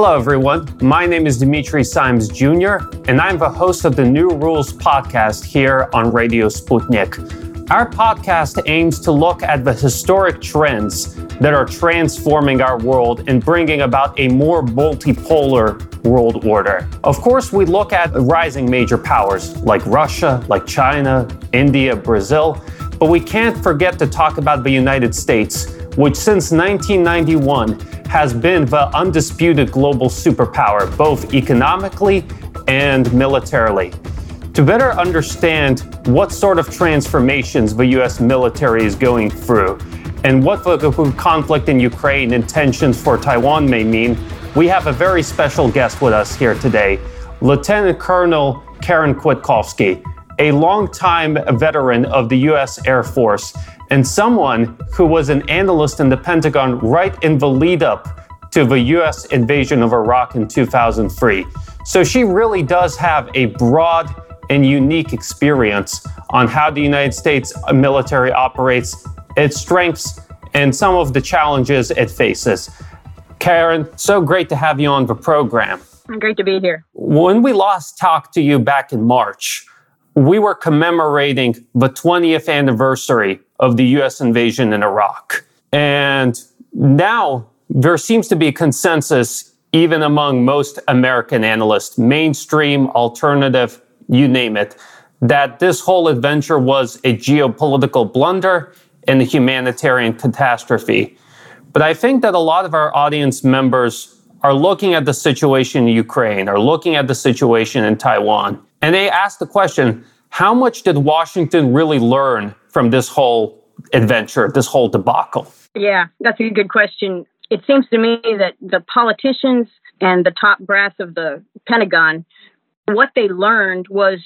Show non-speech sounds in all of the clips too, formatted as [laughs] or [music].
Hello, everyone. My name is Dimitri Simes Jr., and I'm the host of the New Rules podcast here on Radio Sputnik. Our podcast aims to look at the historic trends that are transforming our world and bringing about a more multipolar world order. Of course, we look at rising major powers like Russia, like China, India, Brazil, but we can't forget to talk about the United States, which since 1991 has been the undisputed global superpower, both economically and militarily. To better understand what sort of transformations the US military is going through and what the conflict in Ukraine and tensions for Taiwan may mean, we have a very special guest with us here today, Lieutenant Colonel Karen Kwiatkowski, a longtime veteran of the US Air Force and someone who was an analyst in the Pentagon right in the lead up to the US invasion of Iraq in 2003. So she really does have a broad and unique experience on how the United States military operates, its strengths, and some of the challenges it faces. Karen, so great to have you on the program. Great to be here. When we last talked to you back in March, we were commemorating the 20th anniversary of the US invasion in Iraq. And now there seems to be consensus, even among most American analysts, mainstream, alternative, you name it, that this whole adventure was a geopolitical blunder and a humanitarian catastrophe. But I think that a lot of our audience members are looking at the situation in Ukraine, are looking at the situation in Taiwan, and they asked the question how much did Washington really learn from this whole adventure, this whole debacle? Yeah, that's a good question. It seems to me that the politicians and the top brass of the Pentagon, what they learned was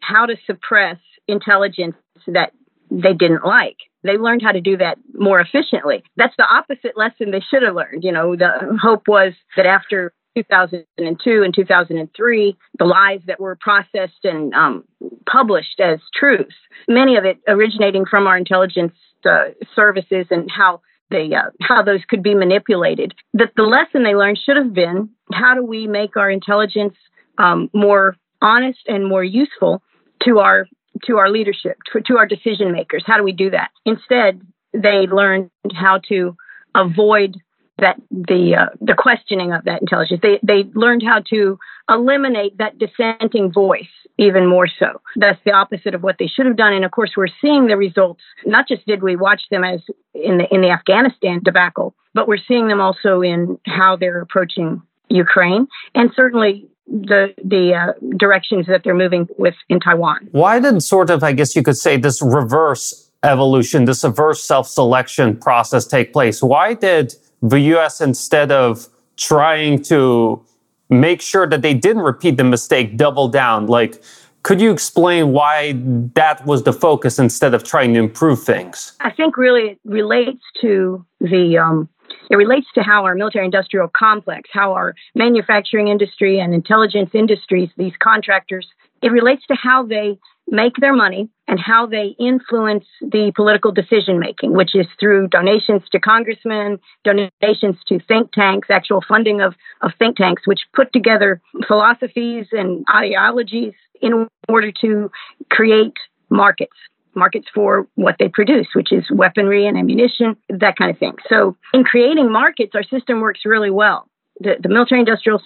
how to suppress intelligence that they didn't like. They learned how to do that more efficiently. That's the opposite lesson they should have learned. You know, the hope was that after 2002 and 2003, the lies that were processed and um, published as truths, many of it originating from our intelligence uh, services and how they uh, how those could be manipulated. That the lesson they learned should have been how do we make our intelligence um, more honest and more useful to our to our leadership, to, to our decision makers. How do we do that? Instead, they learned how to avoid that the uh, the questioning of that intelligence. They they learned how to eliminate that dissenting voice even more so. That's the opposite of what they should have done. And of course, we're seeing the results. Not just did we watch them as in the in the Afghanistan debacle, but we're seeing them also in how they're approaching Ukraine, and certainly the the uh, directions that they're moving with in Taiwan. Why did sort of, I guess you could say, this reverse evolution, this reverse self-selection process take place? Why did the US, instead of trying to make sure that they didn't repeat the mistake, double down? Like, could you explain why that was the focus instead of trying to improve things? I think really it relates to the um, it relates to how our military industrial complex, how our manufacturing industry and intelligence industries, these contractors, it relates to how they make their money and how they influence the political decision making, which is through donations to congressmen, donations to think tanks, actual funding of, of think tanks, which put together philosophies and ideologies in order to create markets markets for what they produce, which is weaponry and ammunition, that kind of thing. So, in creating markets, our system works really well. The, the military industrial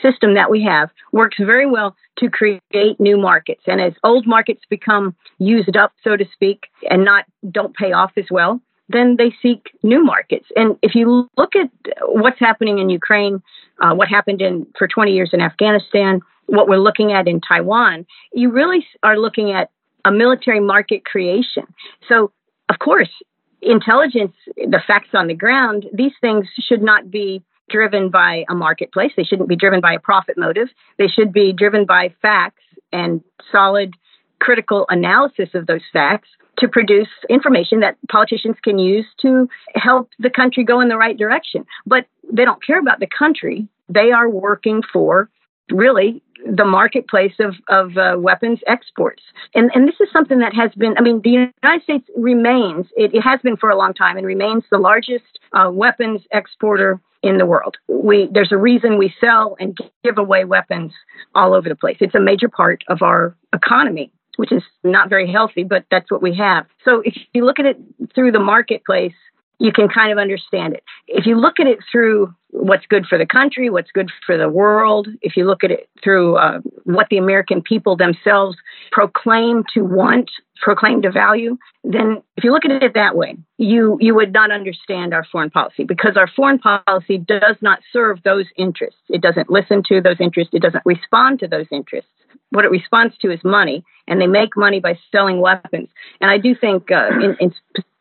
system that we have works very well to create new markets. And as old markets become used up, so to speak, and not don't pay off as well, then they seek new markets. And if you look at what's happening in Ukraine, uh, what happened in for 20 years in Afghanistan, what we're looking at in Taiwan, you really are looking at a military market creation. So, of course, intelligence, the facts on the ground, these things should not be driven by a marketplace. They shouldn't be driven by a profit motive. They should be driven by facts and solid critical analysis of those facts to produce information that politicians can use to help the country go in the right direction. But they don't care about the country. They are working for really the marketplace of, of uh, weapons exports. And, and this is something that has been, I mean, the United States remains, it, it has been for a long time, and remains the largest uh, weapons exporter in the world. We there's a reason we sell and give away weapons all over the place. It's a major part of our economy, which is not very healthy, but that's what we have. So if you look at it through the marketplace, you can kind of understand it. If you look at it through what's good for the country, what's good for the world, if you look at it through uh, what the American people themselves proclaim to want, proclaim to value, then if you look at it that way, you you would not understand our foreign policy because our foreign policy does not serve those interests. It doesn't listen to those interests. It doesn't respond to those interests. What it responds to is money, and they make money by selling weapons. And I do think, uh, in, in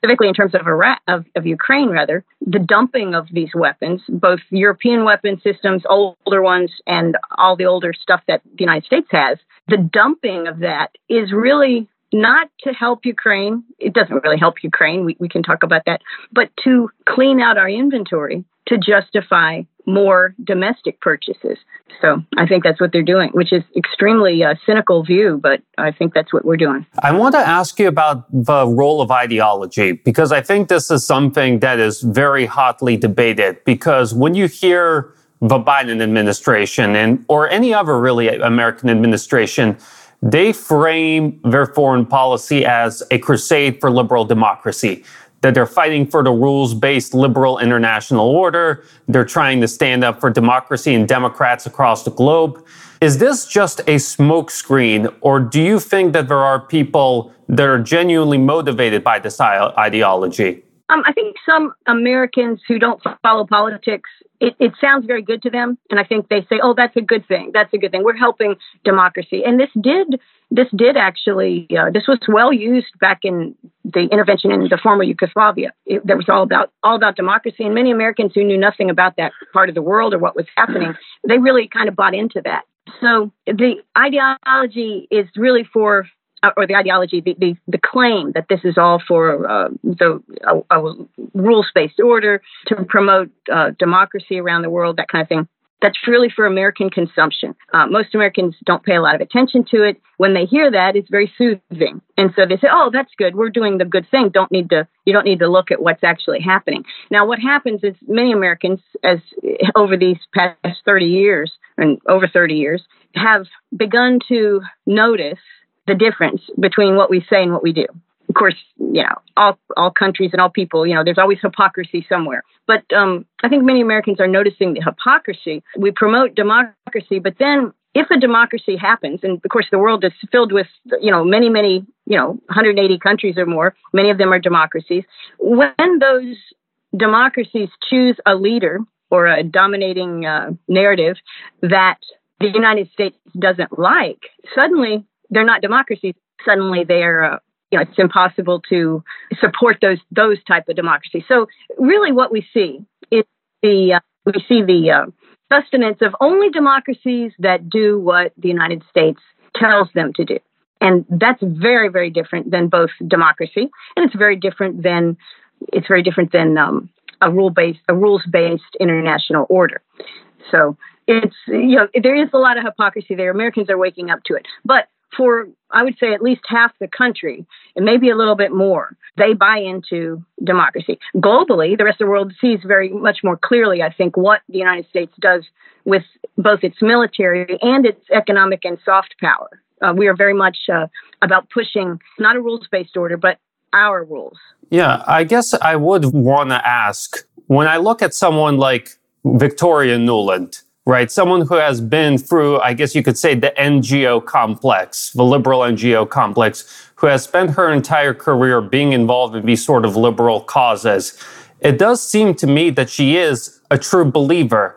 specifically in terms of Iraq, of, of Ukraine, rather, the dumping of these weapons, both European weapon systems, older ones, and all the older stuff that the United States has, the dumping of that is really not to help Ukraine. It doesn't really help Ukraine. We, we can talk about that, but to clean out our inventory to justify more domestic purchases. So I think that's what they're doing, which is extremely uh, cynical view, but I think that's what we're doing. I want to ask you about the role of ideology because I think this is something that is very hotly debated. Because when you hear the Biden administration and or any other really American administration, they frame their foreign policy as a crusade for liberal democracy that they're fighting for the rules based liberal international order. They're trying to stand up for democracy and Democrats across the globe. Is this just a smokescreen, or do you think that there are people that are genuinely motivated by this ideology? Um, I think some Americans who don't follow politics, it, it sounds very good to them, and I think they say, "Oh, that's a good thing. That's a good thing. We're helping democracy." And this did this did actually uh, this was well used back in the intervention in the former Yugoslavia. It, that was all about all about democracy, and many Americans who knew nothing about that part of the world or what was happening, they really kind of bought into that. So the ideology is really for uh, or the ideology, the, the, the, claim that this is all for uh, the a, a rules-based order to promote uh, democracy around the world, that kind of thing. That's really for American consumption. Uh, most Americans don't pay a lot of attention to it. When they hear that, it's very soothing, and so they say, "Oh, that's good. We're doing the good thing. Don't need to. You don't need to look at what's actually happening." Now, what happens is many Americans, as over these past 30 years and over 30 years, have begun to notice the difference between what we say and what we do. Of course, you know, all all countries and all people, you know, there's always hypocrisy somewhere. But um, I think many Americans are noticing the hypocrisy. We promote democracy, but then if a democracy happens, and of course the world is filled with, you know, many, many, you know, 180 countries or more, many of them are democracies. When those democracies choose a leader or a dominating uh, narrative that the United States doesn't like, suddenly they're not democracies. Suddenly, they're uh, you know it's impossible to support those those type of democracies. So really, what we see is the uh, we see the uh, sustenance of only democracies that do what the United States tells them to do. And that's very, very different than both democracy, and it's very different than it's very different than um, a rule based a rules based international order. So it's you know there is a lot of hypocrisy there. Americans are waking up to it, but for I would say at least half the country, and maybe a little bit more, they buy into democracy. Globally, the rest of the world sees very much more clearly, I think, what the United States does with both its military and its economic and soft power. Uh, we are very much uh, about pushing not a rules based order, but our rules. Yeah, I guess I would want to ask when I look at someone like Victoria Nuland, right? Someone who has been through, I guess you could say, the NGO complex, the liberal NGO complex, who has spent her entire career being involved in these sort of liberal causes. It does seem to me that she is a true believer.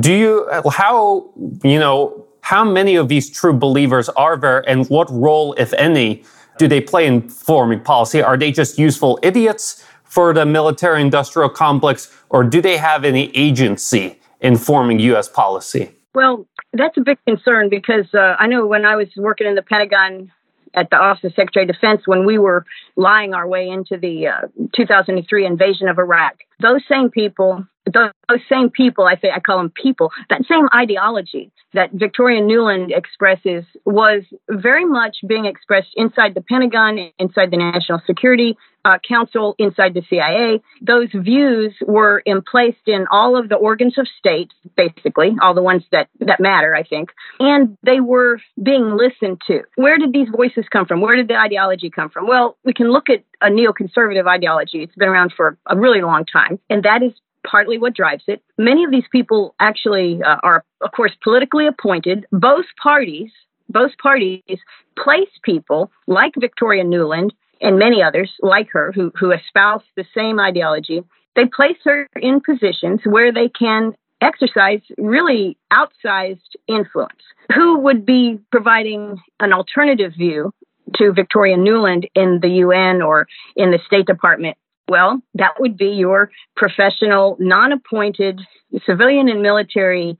Do you, how, you know, how many of these true believers are there and what role, if any, do they play in forming policy? Are they just useful idiots for the military industrial complex or do they have any agency informing U.S. policy? Well, that's a big concern because uh, I know when I was working in the Pentagon at the Office of Secretary of Defense, when we were lying our way into the uh, 2003 invasion of Iraq, those same people those, those same people, I say I call them people, that same ideology that Victoria Nuland expresses was very much being expressed inside the Pentagon, inside the National Security uh, Council, inside the CIA. Those views were emplaced in all of the organs of state, basically, all the ones that, that matter, I think, and they were being listened to. Where did these voices come from? Where did the ideology come from? Well, we can look at a neoconservative ideology. It's been around for a really long time, and that is partly what drives it. Many of these people actually uh, are, of course, politically appointed. Both parties, both parties place people like Victoria Nuland and many others like her who, who espouse the same ideology. They place her in positions where they can exercise really outsized influence. Who would be providing an alternative view to Victoria Nuland in the UN or in the State Department well, that would be your professional, non appointed civilian and military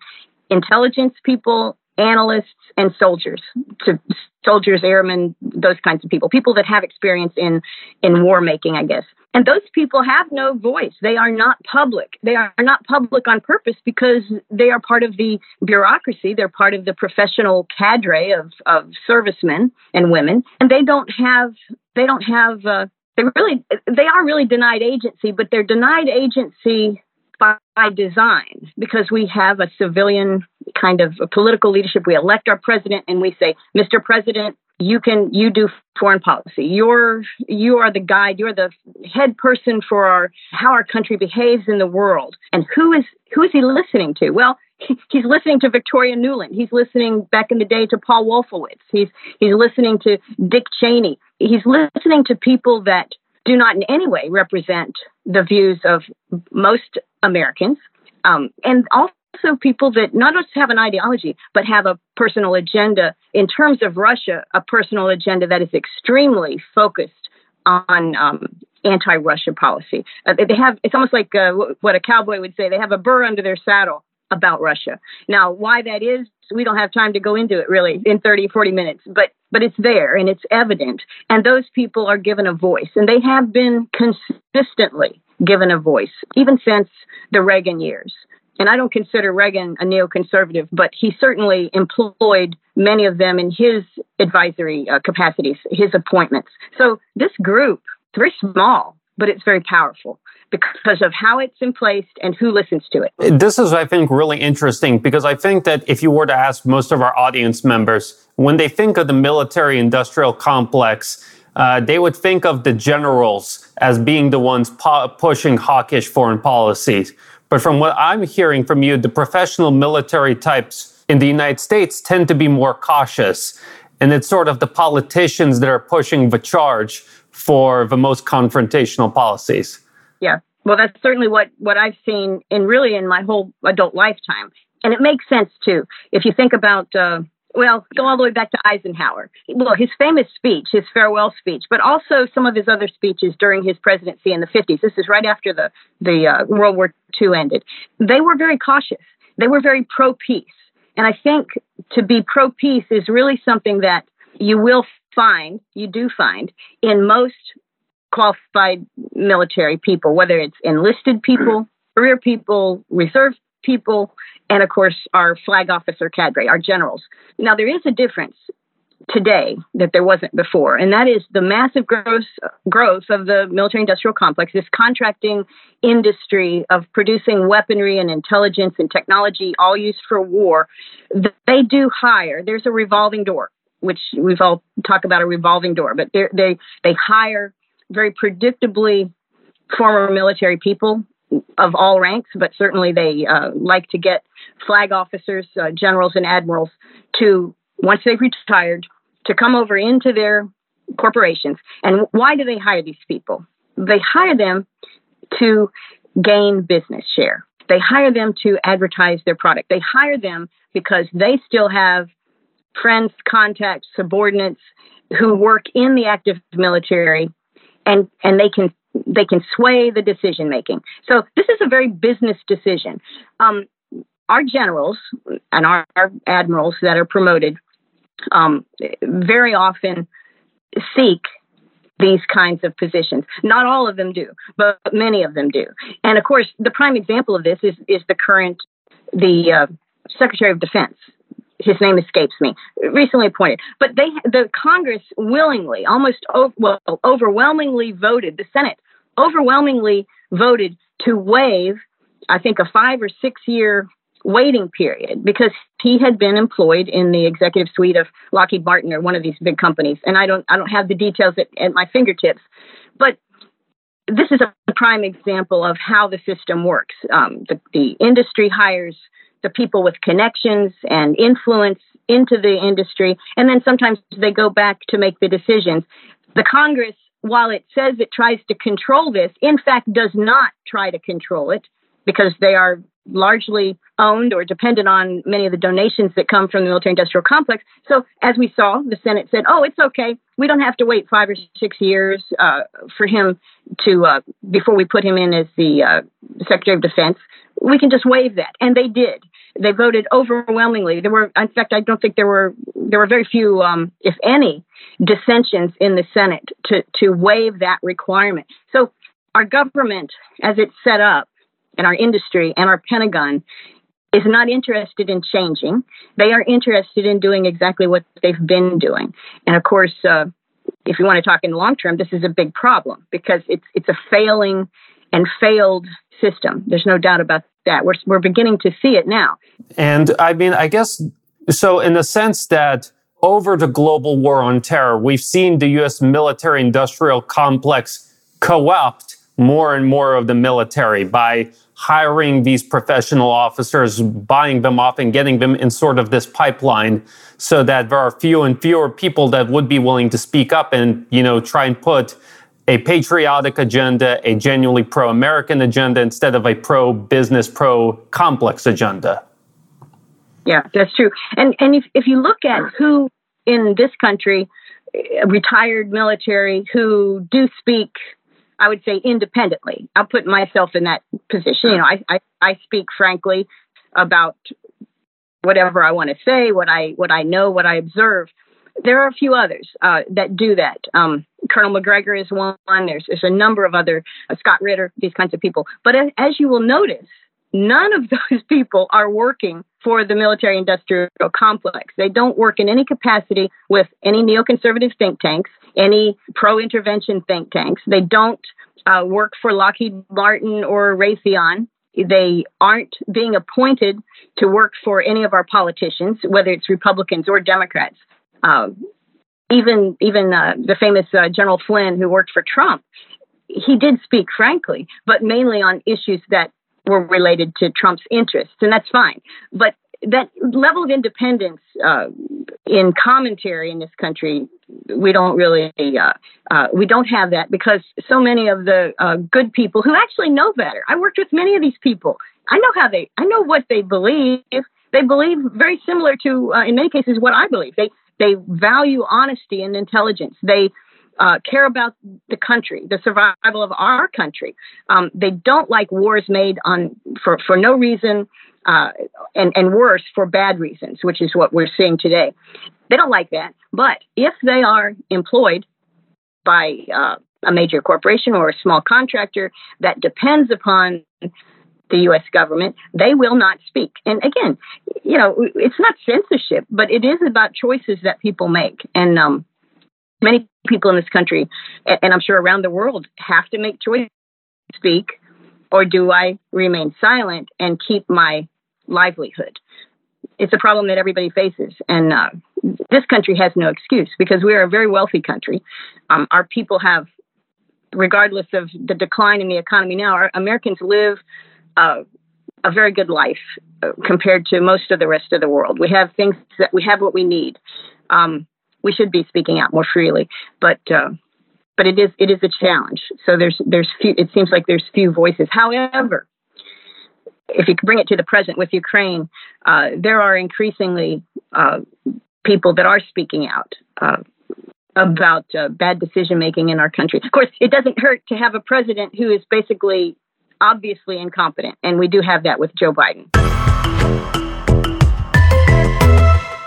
intelligence people, analysts, and soldiers. To soldiers, airmen, those kinds of people, people that have experience in, in war making, I guess. And those people have no voice. They are not public. They are not public on purpose because they are part of the bureaucracy. They're part of the professional cadre of, of servicemen and women, and they don't have they don't have uh, they really they are really denied agency, but they're denied agency by, by design because we have a civilian kind of political leadership. We elect our president and we say, Mr. President, you can you do foreign policy. You're you are the guide. You're the head person for our how our country behaves in the world. And who is who is he listening to? Well, he's listening to Victoria Nuland. He's listening back in the day to Paul Wolfowitz. He's he's listening to Dick Cheney. He's listening to people that do not in any way represent the views of most Americans, um, and also people that not just have an ideology but have a personal agenda. In terms of Russia, a personal agenda that is extremely focused on um, anti-Russia policy. Uh, they have it's almost like uh, what a cowboy would say. They have a burr under their saddle about Russia. Now, why that is, we don't have time to go into it really in 30, 40 minutes, but but it's there and it's evident. And those people are given a voice, and they have been consistently given a voice, even since the Reagan years. And I don't consider Reagan a neoconservative, but he certainly employed many of them in his advisory uh, capacities, his appointments. So this group, it's very small, but it's very powerful because of how it's in place and who listens to it. This is, I think, really interesting because I think that if you were to ask most of our audience members, when they think of the military industrial complex, uh, they would think of the generals as being the ones po- pushing hawkish foreign policies. But from what I'm hearing from you, the professional military types in the United States tend to be more cautious. And it's sort of the politicians that are pushing the charge for the most confrontational policies yeah. Well, that's certainly what what I've seen in really in my whole adult lifetime, and it makes sense too. If you think about, uh, well, go all the way back to Eisenhower. Well, his famous speech, his farewell speech, but also some of his other speeches during his presidency in the 50s. This is right after the the uh, World War II ended. They were very cautious. They were very pro peace, and I think to be pro peace is really something that you will find, you do find in most qualified military people, whether it's enlisted people, mm-hmm. career people, reserve people, and of course our flag officer cadre, our generals. Now there is a difference today that there wasn't before, and that is the massive growth growth of the military industrial complex, this contracting industry of producing weaponry and intelligence and technology all used for war. They do hire. There's a revolving door which we've all talked about a revolving door, but they they hire very predictably former military people of all ranks, but certainly they uh, like to get flag officers, uh, generals, and admirals to, once they've retired, to come over into their corporations. And why do they hire these people? They hire them to gain business share. They hire them to advertise their product. They hire them because they still have friends, contacts, subordinates who work in the active military and and they can they can sway the decision making. So this is a very business decision. Um, our generals and our, our, admirals that are promoted um, very often seek these kinds of positions. Not all of them do, but many of them do. And of course, the prime example of this is is the current the uh, Secretary of Defense. His name escapes me. Recently appointed, but they the Congress willingly, almost well, overwhelmingly voted. The Senate overwhelmingly voted to waive, I think, a five or six year waiting period because he had been employed in the executive suite of Lockheed Martin or one of these big companies. And I don't I don't have the details at, at my fingertips, but this is a prime example of how the system works. Um, the, the industry hires the people with connections and influence into the industry, and then sometimes they go back to make the decisions. The Congress, while it says it tries to control this, in fact does not try to control it because they are largely owned or dependent on many of the donations that come from the military industrial complex. So, as we saw, the Senate said, oh, it's okay. We don't have to wait five or six years uh, for him to, uh, before we put him in as the uh, Secretary of Defense. We can just waive that. And they did. They voted overwhelmingly. There were, in fact, I don't think there were, there were very few, um, if any, dissensions in the Senate to, to waive that requirement. So, our government, as it's set up, and our industry and our Pentagon is not interested in changing. They are interested in doing exactly what they've been doing. And of course, uh, if you want to talk in the long term, this is a big problem because it's it's a failing and failed system. There's no doubt about that. We're we're beginning to see it now. And I mean, I guess so. In the sense that over the global war on terror, we've seen the U.S. military-industrial complex co-opt more and more of the military by hiring these professional officers, buying them off and getting them in sort of this pipeline so that there are fewer and fewer people that would be willing to speak up and, you know, try and put a patriotic agenda, a genuinely pro-American agenda instead of a pro-business, pro-complex agenda. Yeah, that's true. And and if, if you look at who in this country eh, retired military who do speak I would say independently. I'll put myself in that position. You know, I, I, I speak frankly about whatever I want to say, what I what I know, what I observe. There are a few others uh, that do that. Um, Colonel Macgregor is one. There's, there's a number of other uh, Scott Ritter, these kinds of people. But as, as you will notice, none of [laughs] those people are working for the military industrial complex. They don't work in any capacity with any neoconservative think tanks, any pro intervention think tanks. They don't uh, work for Lockheed Martin or Raytheon. They aren't being appointed to work for any of our politicians, whether it's Republicans or Democrats. Uh, even even uh, the famous uh, General Flynn, who worked for Trump, he did speak frankly, but mainly on issues that were related to Trump's interests, and that's fine. But that level of independence uh, in commentary in this country, we don't really, uh, uh, we don't have that because so many of the uh, good people who actually know better. I worked with many of these people. I know how they, I know what they believe. They believe very similar to, uh, in many cases, what I believe. They they value honesty and intelligence. They uh, care about the country, the survival of our country. Um, they don't like wars made on for, for no reason, uh, and and worse for bad reasons, which is what we're seeing today. They don't like that. But if they are employed by uh, a major corporation or a small contractor that depends upon the U.S. government, they will not speak. And again, you know, it's not censorship, but it is about choices that people make. And um, many people in this country, and I'm sure around the world, have to make choices speak, or do I remain silent and keep my livelihood? It's a problem that everybody faces, and uh, this country has no excuse because we are a very wealthy country. Um, our people have, regardless of the decline in the economy now, our Americans live a very good life uh, compared to most of the rest of the world. We have things that we have what we need. Um, we should be speaking out more freely, but uh, but it is it is a challenge. So there's there's few. It seems like there's few voices. However, if you bring it to the present with Ukraine, uh, there are increasingly uh, people that are speaking out. Uh, about uh, bad decision making in our country. Of course, it doesn't hurt to have a president who is basically obviously incompetent, and we do have that with Joe Biden.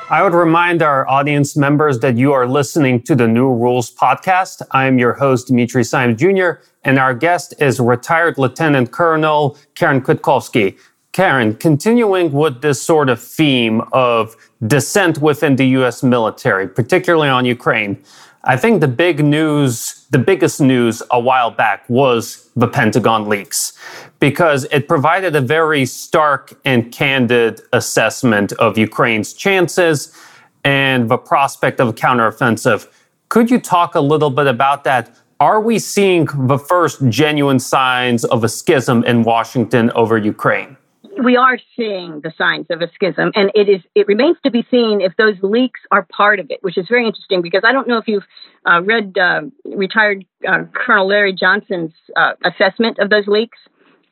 I would remind our audience members that you are listening to the New Rules podcast. I am your host, Dimitri Simes Jr., and our guest is retired Lieutenant Colonel Karen Kwiatkowski. Karen, continuing with this sort of theme of dissent within the US military, particularly on Ukraine, I think the big news, the biggest news a while back was the Pentagon leaks because it provided a very stark and candid assessment of Ukraine's chances and the prospect of a counteroffensive. Could you talk a little bit about that? Are we seeing the first genuine signs of a schism in Washington over Ukraine? We are seeing the signs of a schism, and it is it remains to be seen if those leaks are part of it, which is very interesting because I don't know if you've uh, read uh, retired uh, Colonel Larry Johnson's uh, assessment of those leaks.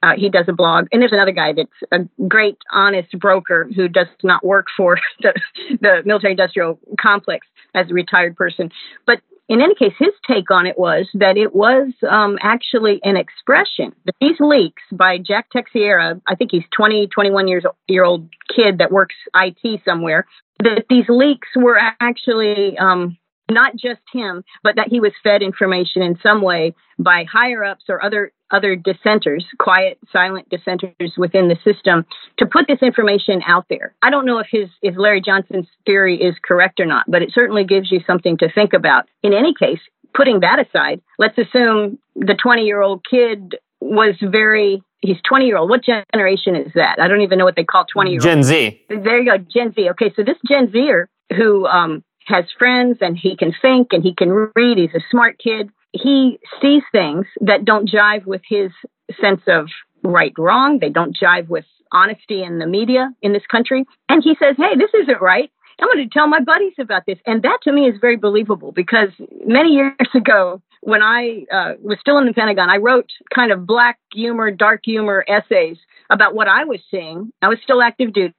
Uh, he does a blog, and there's another guy that's a great, honest broker who does not work for [laughs] the, the military-industrial complex as a retired person. But in any case, his take on it was that it was um, actually an expression. That these leaks by Jack Teixeira, I think he's 20, 21 years year old kid that works IT somewhere, that these leaks were actually um, not just him, but that he was fed information in some way by higher ups or other other dissenters, quiet, silent dissenters within the system, to put this information out there. I don't know if his if Larry Johnson's theory is correct or not, but it certainly gives you something to think about. In any case, putting that aside, let's assume the 20 year old kid was very he's 20 year old what generation is that? I don't even know what they call 20 year old gen z. There you go gen z. Okay so this gen zer who um, has friends and he can think and he can read he's a smart kid he sees things that don't jive with his sense of right wrong. They don't jive with honesty in the media in this country. And he says, hey, this isn't right. I'm going to tell my buddies about this. And that to me is very believable because many years [laughs] ago, when I uh, was still in the Pentagon, I wrote kind of black humor, dark humor essays about what I was seeing. I was still active duty,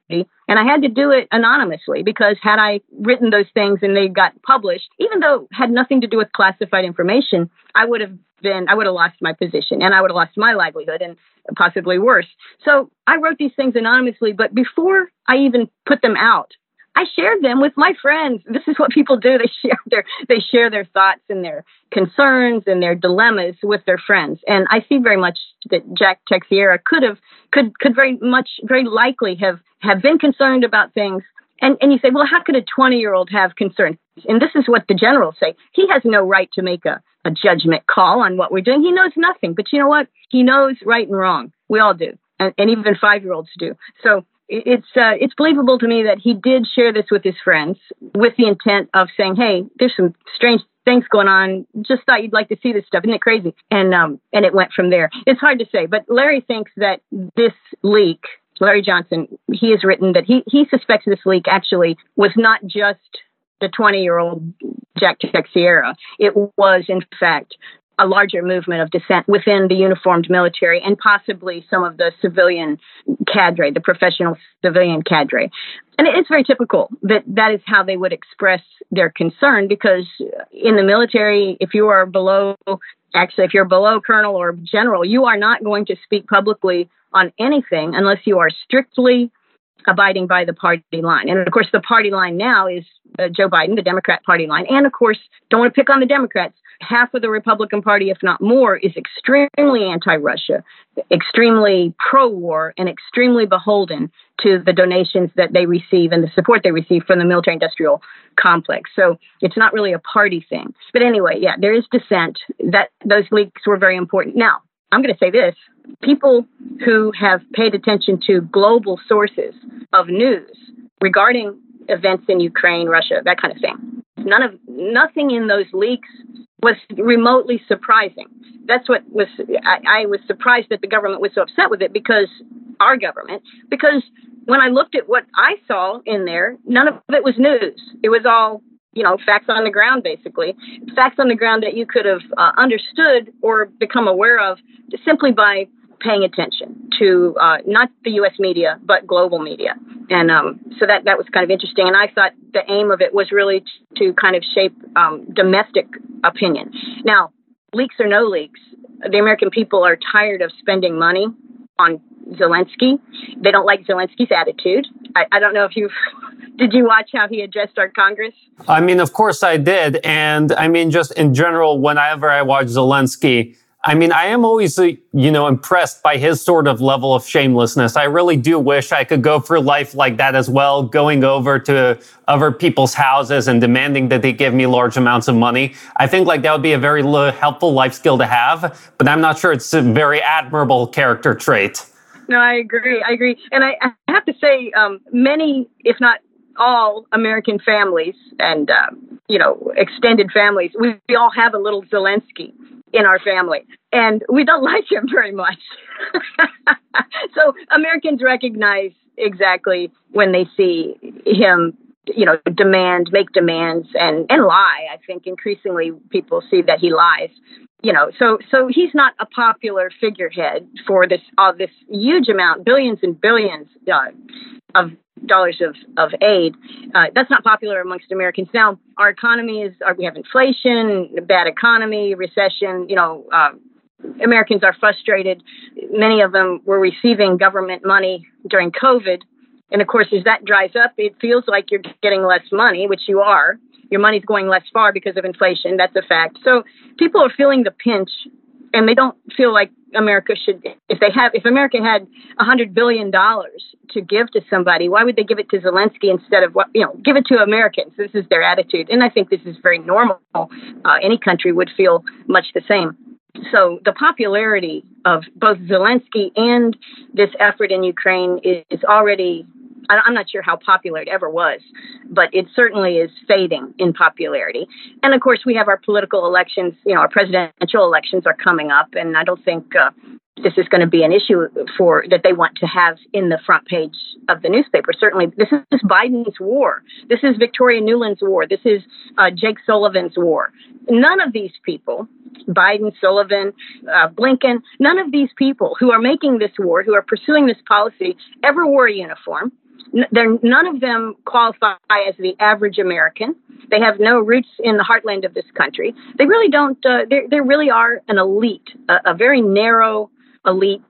and I had to do it anonymously because had I written those things and they got published, even though had nothing to do with classified information, I would have been I would have lost my position and I would have lost my livelihood and possibly worse. So I wrote these things anonymously, but before I even put them out, I shared them with my friends. This is what people do. They [laughs] share their they share their thoughts and their concerns and their dilemmas with their friends. And I see very much that Jack Teixeira could have could could very much very likely have have been concerned about things. And and you say, well, how could a 20 year old have concerns? And this is what the generals say. He has no right to make a, a judgment call on what we're doing. He knows nothing. But you know what? He knows right and wrong. We all do. And, and even five year olds do. So it's uh, it's believable to me that he did share this with his friends with the intent of saying, "Hey, there's some strange things going on. Just thought you'd like to see this stuff. Isn't it crazy?" And um, and it went from there. It's hard to say, but Larry thinks that this leak, Larry Johnson, he has written that he he suspects this leak actually was not just the 20 year old Jack Teixeira. It was, in fact, a larger movement of dissent within the uniformed military and possibly some of the civilian cadre, the professional civilian cadre. And it's very typical that that is how they would express their concern because in the military, if you are below, actually, if you're below colonel or general, you are not going to speak publicly on anything unless you are strictly abiding by the party line. And of course, the party line now is uh, Joe Biden, the Democrat Party line. And of course, don't want to pick on the Democrats. Half of the Republican Party, if not more, is extremely anti Russia, extremely pro war, and extremely beholden to the donations that they receive and the support they receive from the military industrial complex. So it's not really a party thing. But anyway, yeah, there is dissent. That those leaks were very important. Now, I'm going to say this people who have paid attention to global sources of news regarding events in Ukraine, Russia, that kind of thing. None of nothing in those leaks was remotely surprising. That's what was I, I was surprised that the government was so upset with it because our government because when I looked at what I saw in there, none of it was news. It was all you know, facts on the ground, basically. Facts on the ground that you could have uh, understood or become aware of simply by paying attention to uh, not the U.S. media, but global media. And um, so that, that was kind of interesting. And I thought the aim of it was really to kind of shape um, domestic opinion. Now, leaks or no leaks, the American people are tired of spending money on Zelensky. They don't like Zelensky's attitude. I, I don't know if you [laughs] did you watch how he addressed our Congress. I mean, of course I did, and I mean, just in general, whenever I watch Zelensky. I mean, I am always, uh, you know, impressed by his sort of level of shamelessness. I really do wish I could go through life like that as well, going over to other people's houses and demanding that they give me large amounts of money. I think like that would be a very helpful life skill to have, but I'm not sure it's a very admirable character trait. No, I agree. I agree. And I, I have to say, um, many, if not all American families and, uh, you know, extended families, we, we all have a little Zelensky in our family, and we don't [laughs] like him very much. [laughs] so Americans recognize exactly when they see him you know demand make demands and and lie. I think increasingly people see that he lies you know. So so he's not a popular figurehead for this all uh, this huge amount billions and billions uh, of dollars of, of aid. Uh, that's not popular amongst Americans. Now, our economy is, uh, we have inflation, bad economy, recession, you know, uh, Americans are frustrated. Many of them were receiving government money during COVID. And of course, as that dries up, it feels like you're getting less money, which you are. Your money's going less far because of inflation. That's a fact. So people are feeling the pinch and they don't feel like America should if they have if America had a hundred billion dollars to give to somebody, why would they give it to Zelensky instead of what you know give it to Americans? This is their attitude, and I think this is very normal. Uh, any country would feel much the same. So the popularity of both Zelensky and this effort in Ukraine is, is already I'm not sure how popular it ever was, but it certainly is fading in popularity. And of course, we have our political elections, you know, our presidential elections are coming up, and I don't think uh, this is going to be an issue for that they want to have in the front page of the newspaper. Certainly, this is Biden's war. This is Victoria Nuland's war. This is uh, Jake Sullivan's war. None of these people, Biden, Sullivan, uh, Blinken, none of these people who are making this war, who are pursuing this policy, ever wore a uniform they're, none of them qualify as the average American. They have no roots in the heartland of this country. They really don't. Uh, they really are an elite, a, a very narrow elite,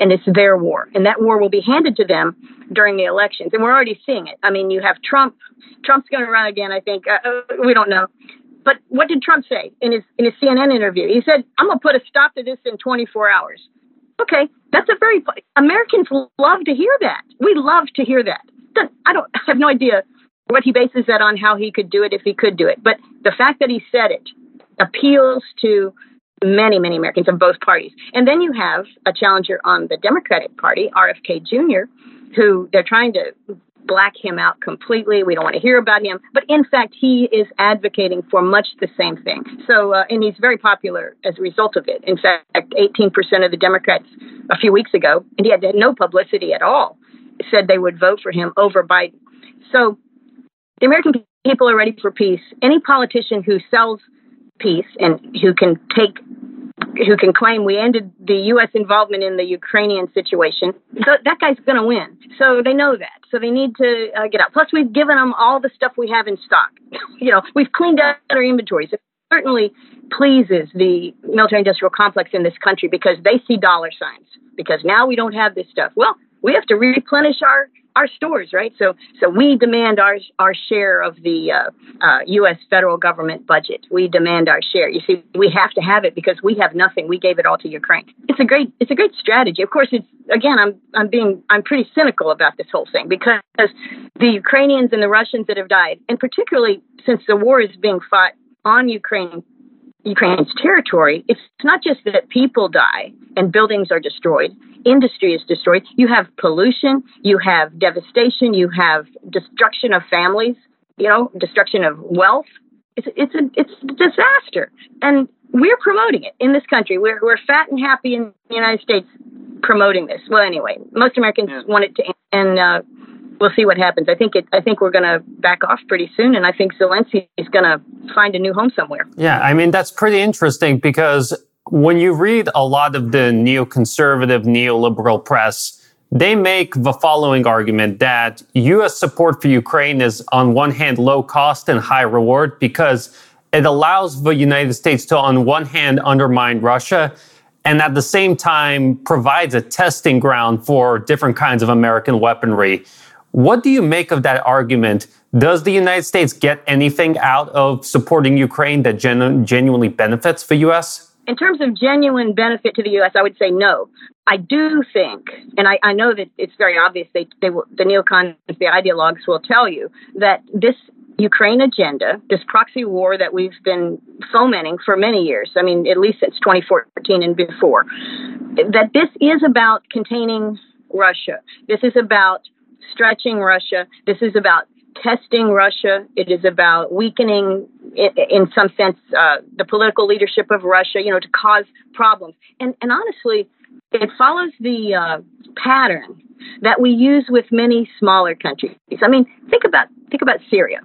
and it's their war. And that war will be handed to them during the elections. And we're already seeing it. I mean, you have Trump. Trump's going to run again. I think. Uh, uh, we don't know. But what did Trump say in his in his CNN interview? He said, "I'm going to put a stop to this in 24 hours." Okay, that's a very Americans love to hear that. We love to hear that. I don't I have no idea what he bases that on, how he could do it if he could do it. But the fact that he said it appeals to many, many Americans of both parties. And then you have a challenger on the Democratic Party, RFK Jr., who they're trying to black him out completely. We don't want to hear about him. But in fact, he is advocating for much the same thing. So, uh, and he's very popular as a result of it. In fact, 18% of the Democrats a few weeks ago, and he had no publicity at all, said they would vote for him over Biden. So the American people are ready for peace. Any politician who sells peace and who can take who can claim we ended the U.S. involvement in the Ukrainian situation, so that guy's going to win. So they know that. So they need to uh, get out. Plus, we've given them all the stuff we have in stock. [laughs] you know, we've cleaned out our inventories. It certainly pleases the military industrial complex in this country because they see dollar signs. Because now we don't have this stuff. Well, we have to replenish our our stores, right? So, so we demand our our share of the uh, uh, U.S. federal government budget. We demand our share. You see, we have to have it because we have nothing. We gave it all to Ukraine. It's a great it's a great strategy. Of course, it's again, I'm I'm being I'm pretty cynical about this whole thing because the Ukrainians and the Russians that have died, and particularly since the war is being fought on Ukraine Ukraine's territory, it's not just that people die and buildings are destroyed, industry is destroyed. You have pollution, you have devastation, you have destruction of families, you know, destruction of wealth. It's it's a it's a disaster, and we're promoting it in this country. We're we're fat and happy in the United States promoting this. Well, anyway, most Americans yeah. want it to, end. and uh, we'll see what happens. I think it. I think we're going to back off pretty soon, and I think Zelensky is going to find a new home somewhere. Yeah, I mean that's pretty interesting because when you read a lot of the neoconservative, neoliberal press, they make the following argument that U.S. support for Ukraine is on one hand low cost and high reward because it allows the United States to, on one hand, undermine Russia and at the same time provides a testing ground for different kinds of American weaponry. What do you make of that argument? Does the United States get anything out of supporting Ukraine that genu- genuinely benefits the U.S.? In terms of genuine benefit to the U.S., I would say no. I do think, and I, I know that it's very obvious, they, they will, the neocons, the ideologues will tell you that this Ukraine agenda, this proxy war that we've been fomenting for many years, I mean, at least since 2014 and before, that this is about containing Russia. This is about stretching Russia. This is about testing Russia. It is about weakening, in some sense, uh, the political leadership of Russia, you know, to cause problems. And, and honestly, it follows the uh, pattern that we use with many smaller countries. I mean, think about think about Syria.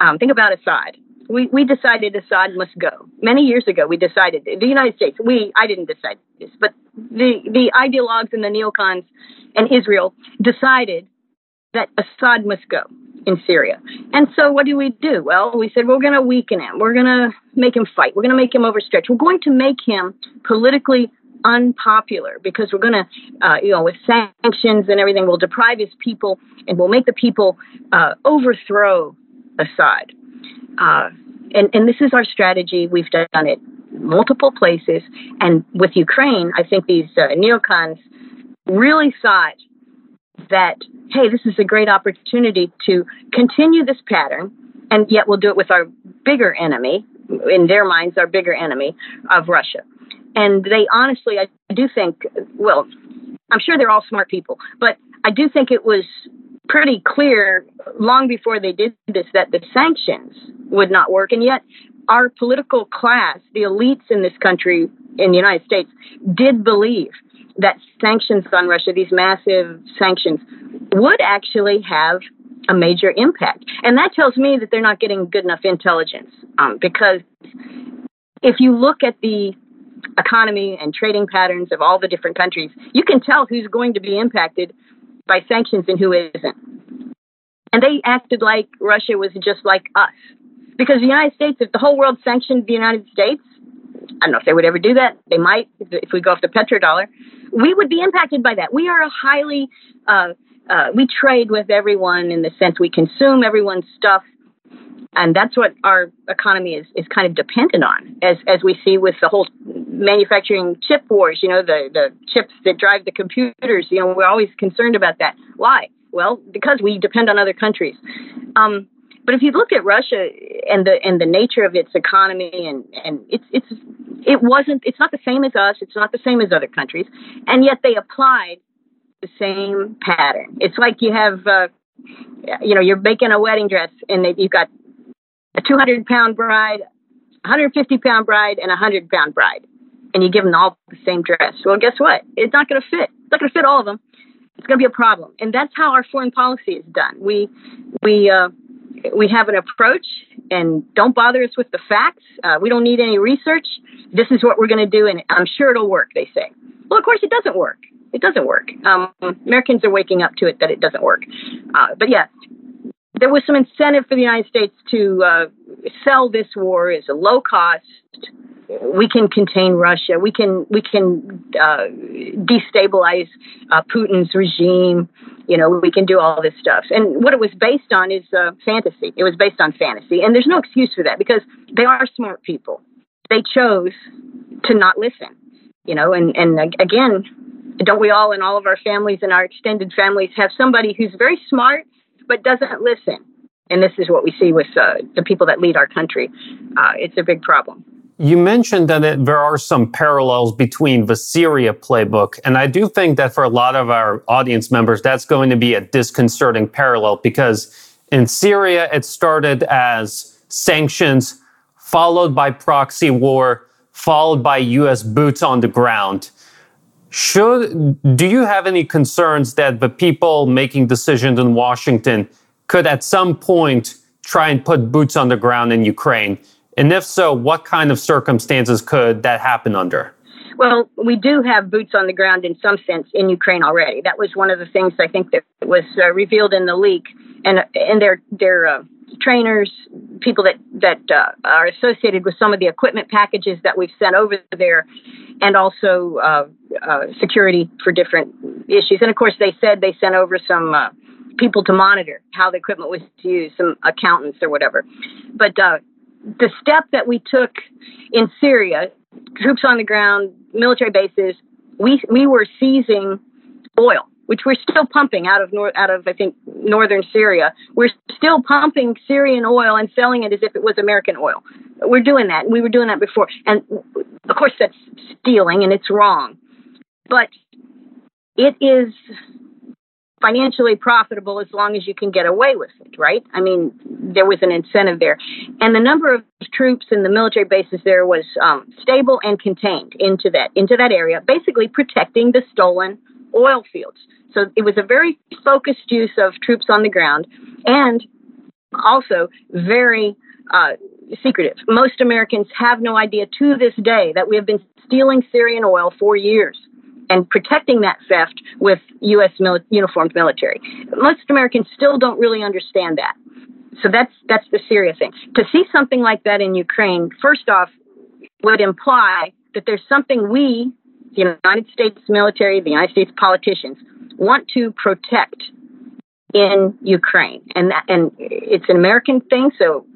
Um, think about Assad. We, we decided Assad must go. Many years ago, we decided, the United States, we, I didn't decide this, but the, the ideologues and the neocons and Israel decided that Assad must go in Syria. And so what do we do? Well, we said we're going to weaken him. We're going to make him fight. We're going to make him overstretch. We're going to make him politically unpopular because we're going to, uh, you know, with sanctions and everything, we'll deprive his people and we'll make the people uh, overthrow Assad. Uh, and, and this is our strategy. We've done it multiple places. And with Ukraine, I think these uh, neocons really thought that, hey, this is a great opportunity to continue this pattern, and yet we'll do it with our bigger enemy, in their minds, our bigger enemy of Russia. And they honestly, I do think, well, I'm sure they're all smart people, but I do think it was pretty clear long before they did this that the sanctions would not work. And yet, our political class, the elites in this country, in the United States, did believe that sanctions on Russia, these massive sanctions, would actually have a major impact. And that tells me that they're not getting good enough intelligence um, because if you look at the economy and trading patterns of all the different countries, you can tell who's going to be impacted by sanctions and who isn't. And they acted like Russia was just like us. Because the United States, if the whole world sanctioned the United States, I don't know if they would ever do that. They might if we go off the petrodollar. We would be impacted by that. We are a highly, uh, uh, we trade with everyone in the sense we consume everyone's stuff and that's what our economy is, is kind of dependent on, as as we see with the whole manufacturing chip wars. You know, the the chips that drive the computers. You know, we're always concerned about that. Why? Well, because we depend on other countries. Um, but if you look at Russia and the and the nature of its economy and and it's it's it wasn't it's not the same as us. It's not the same as other countries, and yet they applied the same pattern. It's like you have. Uh, you know, you're making a wedding dress and you've got a 200 pound bride, 150 pound bride, and a 100 pound bride, and you give them all the same dress. Well, guess what? It's not going to fit. It's not going to fit all of them. It's going to be a problem, and that's how our foreign policy is done. We we uh, we have an approach, and don't bother us with the facts. Uh, we don't need any research. This is what we're going to do, and I'm sure it'll work. They say. Well, of course, it doesn't work. It doesn't work. Um, Americans are waking up to it that it doesn't work. Uh, but yeah, there was some incentive for the United States to uh, sell this war as a low cost. We can contain Russia. We can we can uh, destabilize uh, Putin's regime. You know, we can do all this stuff. And what it was based on is uh, fantasy. It was based on fantasy, and there's no excuse for that because they are smart people. They chose to not listen. You know, and and again, don't we all in all of our families and our extended families have somebody who's very smart but doesn't listen. And this is what we see with uh, the people that lead our country. Uh, it's a big problem. You mentioned that it, there are some parallels between the Syria playbook. And I do think that for a lot of our audience members, that's going to be a disconcerting parallel because in Syria, it started as sanctions, followed by proxy war, followed by US boots on the ground. Should do you have any concerns that the people making decisions in Washington could at some point try and put boots on the ground in Ukraine? And if so, what kind of circumstances could that happen under? Well, we do have boots on the ground in some sense in Ukraine already. That was one of the things I think that was uh, revealed in the leak, and and their their uh, trainers, people that that uh, are associated with some of the equipment packages that we've sent over there, and also uh, uh, security for different issues. And of course, they said they sent over some uh, people to monitor how the equipment was used, some accountants or whatever. But the step that we took in Syria, troops on the ground, military bases, we we were seizing oil, which we're still pumping out of nor- out of I think northern Syria. We're still pumping Syrian oil and selling it as if it was American oil. We're doing that. We were doing that before, and of course that's stealing and it's wrong. But it is financially profitable as long as you can get away with it, right? I mean, there was an incentive there. And the number of troops in the military bases there was um, stable and contained into that into that area, basically protecting the stolen oil fields. So it was a very focused use of troops on the ground and also very uh, secretive. Most Americans have no idea to this day that we have been stealing Syrian oil for years and protecting that theft with U.S. Mil- uniformed military. Most Americans still don't really understand that. So that's that's the serious thing. To see something like that in Ukraine, first off, would imply that there's something we, the United States military, the United States politicians, want to protect in Ukraine, and that, and it's an American thing. So,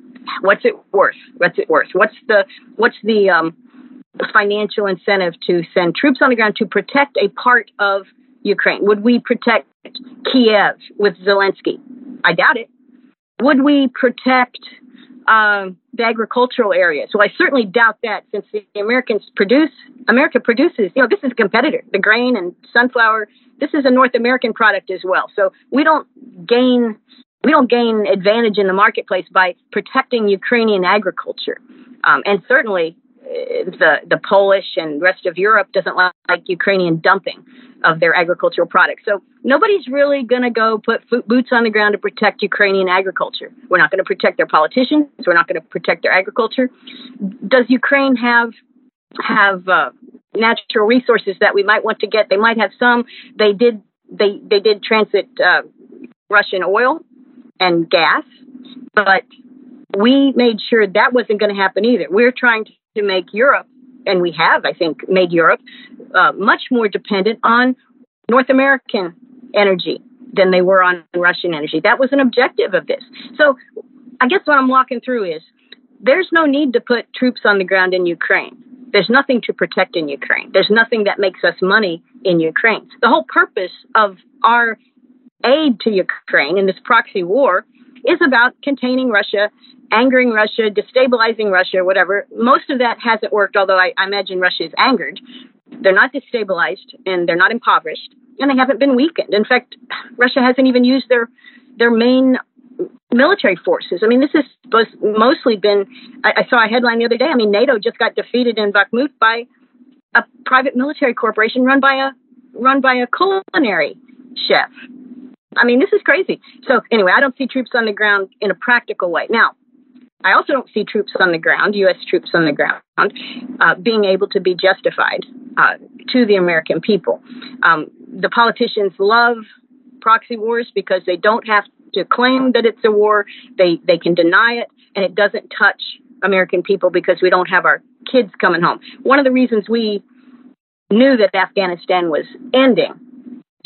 what's it worth? What's it worth? What's the what's the um, financial incentive to send troops on the ground to protect a part of Ukraine? Would we protect Kiev with Zelensky? I doubt it. Would we protect um, the agricultural areas? Well, I certainly doubt that since the Americans produce, America produces, you know, this is a competitor. The grain and sunflower, this is a North American product as well. So we don't gain. We don't gain advantage in the marketplace by protecting Ukrainian agriculture. Um, and certainly the the Polish and rest of Europe doesn't like, Ukrainian dumping of their agricultural products. So nobody's really going to go put boots on the ground to protect Ukrainian agriculture. We're not going to protect their politicians. We're not going to protect their agriculture. Does Ukraine have have uh, natural resources that we might want to get? They might have some. They did they they did transit uh, Russian oil and gas, but we made sure that wasn't going to happen either. We're trying to to make Europe, and we have, I think, made Europe uh, much more dependent on North American energy than they were on Russian energy. That was an objective of this. So I guess what I'm walking through is there's no need to put troops on the ground in Ukraine. There's nothing to protect in Ukraine. There's nothing that makes us money in Ukraine. The whole purpose of our aid to Ukraine in this proxy war is about containing Russia angering Russia, destabilizing Russia, whatever. Most of that hasn't worked, although I, I imagine Russia is angered. They're not destabilized and they're not impoverished and they haven't been weakened. In fact, Russia hasn't even used their their main military forces. I mean, this has mostly been. I, I, saw a headline the other day. I mean, NATO just got defeated in Bakhmut by a private military corporation run by a run by a culinary chef. I mean, this is crazy. So anyway, I don't see troops on the ground in a practical way. Now, I also don't see troops on the ground, U.S. troops on the ground, uh, being able to be justified uh, to the American people. Um, the politicians love proxy wars because they don't have to claim that it's a war. They they can deny it, and it doesn't touch American people because we don't have our kids coming home. One of the reasons we knew that Afghanistan was ending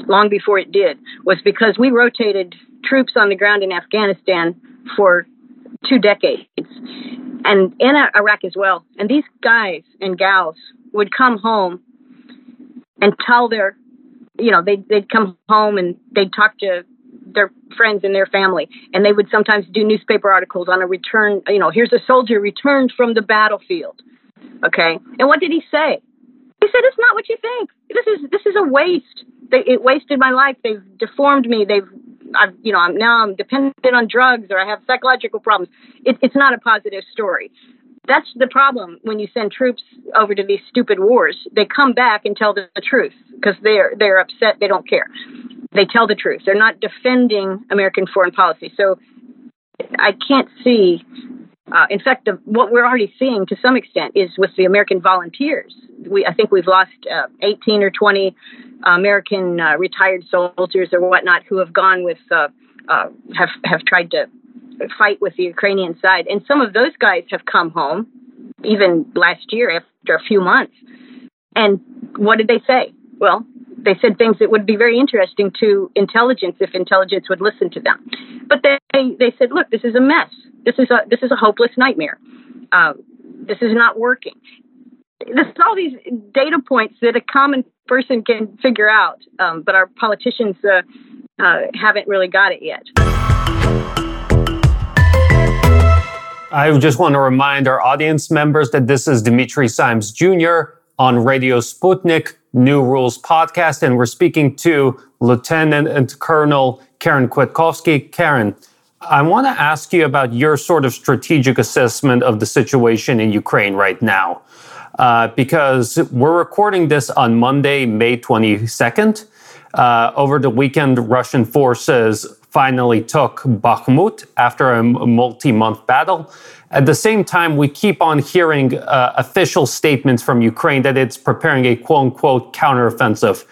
long before it did was because we rotated troops on the ground in Afghanistan for two decades, and in Iraq as well. And these guys and gals would come home and tell their, you know, they'd, they'd come home and they'd talk to their friends and their family. And they would sometimes do newspaper articles on a return, you know, here's a soldier returned from the battlefield. Okay. And what did he say? He said, it's not what you think. This is, this is a waste. They, it wasted my life. They've deformed me. They've I've, you know, I'm now I'm dependent on drugs or I have psychological problems. It, it's not a positive story. That's the problem when you send troops over to these stupid wars. They come back and tell the, the truth because they're they're upset. They don't care. They tell the truth. They're not defending American foreign policy. So I can't see. Uh, in fact, the, what we're already seeing to some extent is with the American volunteers. We, I think we've lost uh, 18 or 20 American uh, retired soldiers or whatnot who have gone with uh, uh, have have tried to fight with the Ukrainian side, and some of those guys have come home even last year after a few months. And what did they say? Well, they said things that would be very interesting to intelligence if intelligence would listen to them. But they they said, look, this is a mess. This is a this is a hopeless nightmare. Uh, this is not working. There's all these data points that a common person can figure out, um, but our politicians uh, uh, haven't really got it yet. I just want to remind our audience members that this is Dimitri Simes Jr. on Radio Sputnik, New Rules podcast, and we're speaking to Lieutenant and Colonel Karen Kwiatkowski. Karen, I want to ask you about your sort of strategic assessment of the situation in Ukraine right now. Uh, because we're recording this on Monday, May 22nd. Uh, over the weekend, Russian forces finally took Bakhmut after a multi month battle. At the same time, we keep on hearing uh, official statements from Ukraine that it's preparing a quote unquote counteroffensive.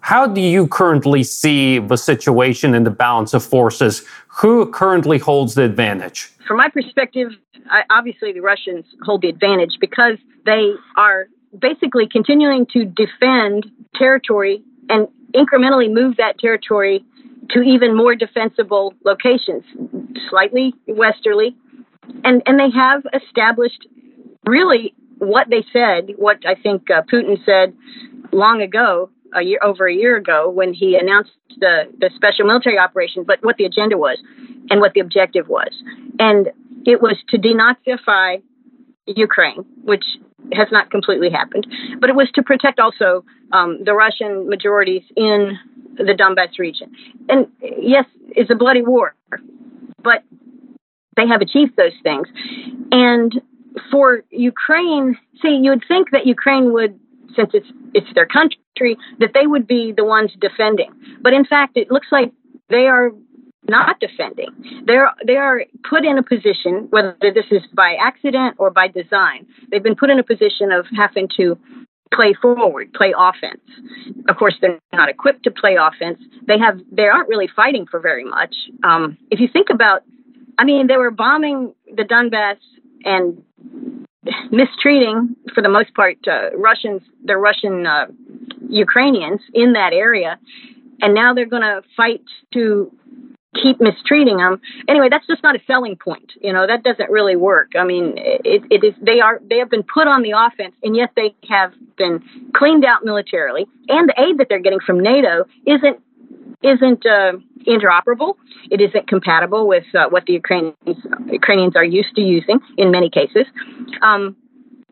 How do you currently see the situation and the balance of forces? Who currently holds the advantage? From my perspective, I, obviously the Russians hold the advantage because they are basically continuing to defend territory and incrementally move that territory to even more defensible locations, slightly westerly. And, and they have established really what they said, what I think uh, Putin said long ago, a year over a year ago, when he announced the, the special military operation, but what the agenda was and what the objective was. And it was to denazify Ukraine, which has not completely happened, but it was to protect also um, the Russian majorities in the Donbass region. And yes, it's a bloody war, but they have achieved those things. And for Ukraine, see, you would think that Ukraine would, since it's it's their country, that they would be the ones defending. But in fact, it looks like they are not defending. They're they are put in a position, whether this is by accident or by design, they've been put in a position of having to play forward, play offense. Of course, they're not equipped to play offense. They have they aren't really fighting for very much. Um, if you think about, I mean, they were bombing the Donbass and mistreating, for the most part, uh, Russians, the Russian uh, Ukrainians in that area, and now they're going to fight to keep mistreating them. Anyway, that's just not a selling point. You know, that doesn't really work. I mean, it, it is they are they have been put on the offense, and yet they have been cleaned out militarily, and the aid that they're getting from NATO isn't isn't uh, interoperable. It isn't compatible with uh, what the Ukrainians Ukrainians are used to using in many cases. Um,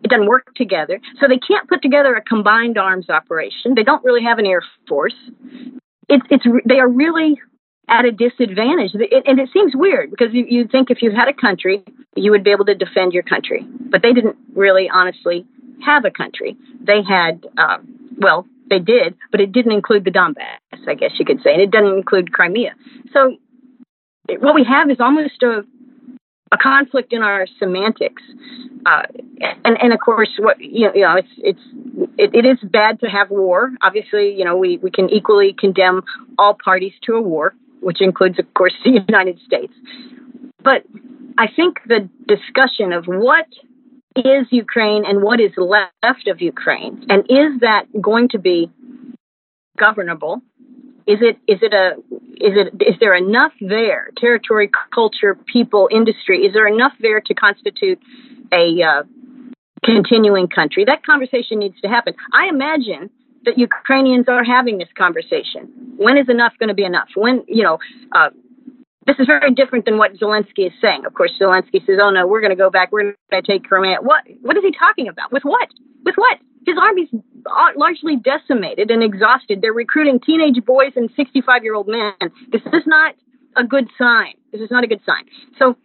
it doesn't work together, so they can't put together a combined arms operation. They don't really have an air force. It's it's they are really at a disadvantage. And it seems weird because you, you'd think if you had a country, you would be able to defend your country. But they didn't really honestly have a country. They had, uh, well, they did, but it didn't include the Donbass, I guess you could say, and it doesn't include Crimea. So what we have is almost a, a conflict in our semantics. Uh, and, and of course, what you know, you know, it's it's it, it is bad to have war. Obviously, you know, we, we can equally condemn all parties to a war which includes, of course, the [laughs] United States. But I think the discussion of what is Ukraine and what is left of Ukraine, and is that going to be governable? Is it is it a is it is there enough there territory, culture, people, industry? Is there enough there to constitute a uh, continuing country? That conversation needs to happen. I imagine that Ukrainians are having this conversation. When is enough going to be enough? When, you know, uh, this is very different than what Zelensky is saying. Of course, Zelensky says, "Oh no, we're going to go back. We're going to take Crimea." What? What is he talking about? With what? With what? His army's largely decimated and exhausted. They're recruiting teenage boys and 65-year-old men. This is not a good sign. This is not a good sign. So,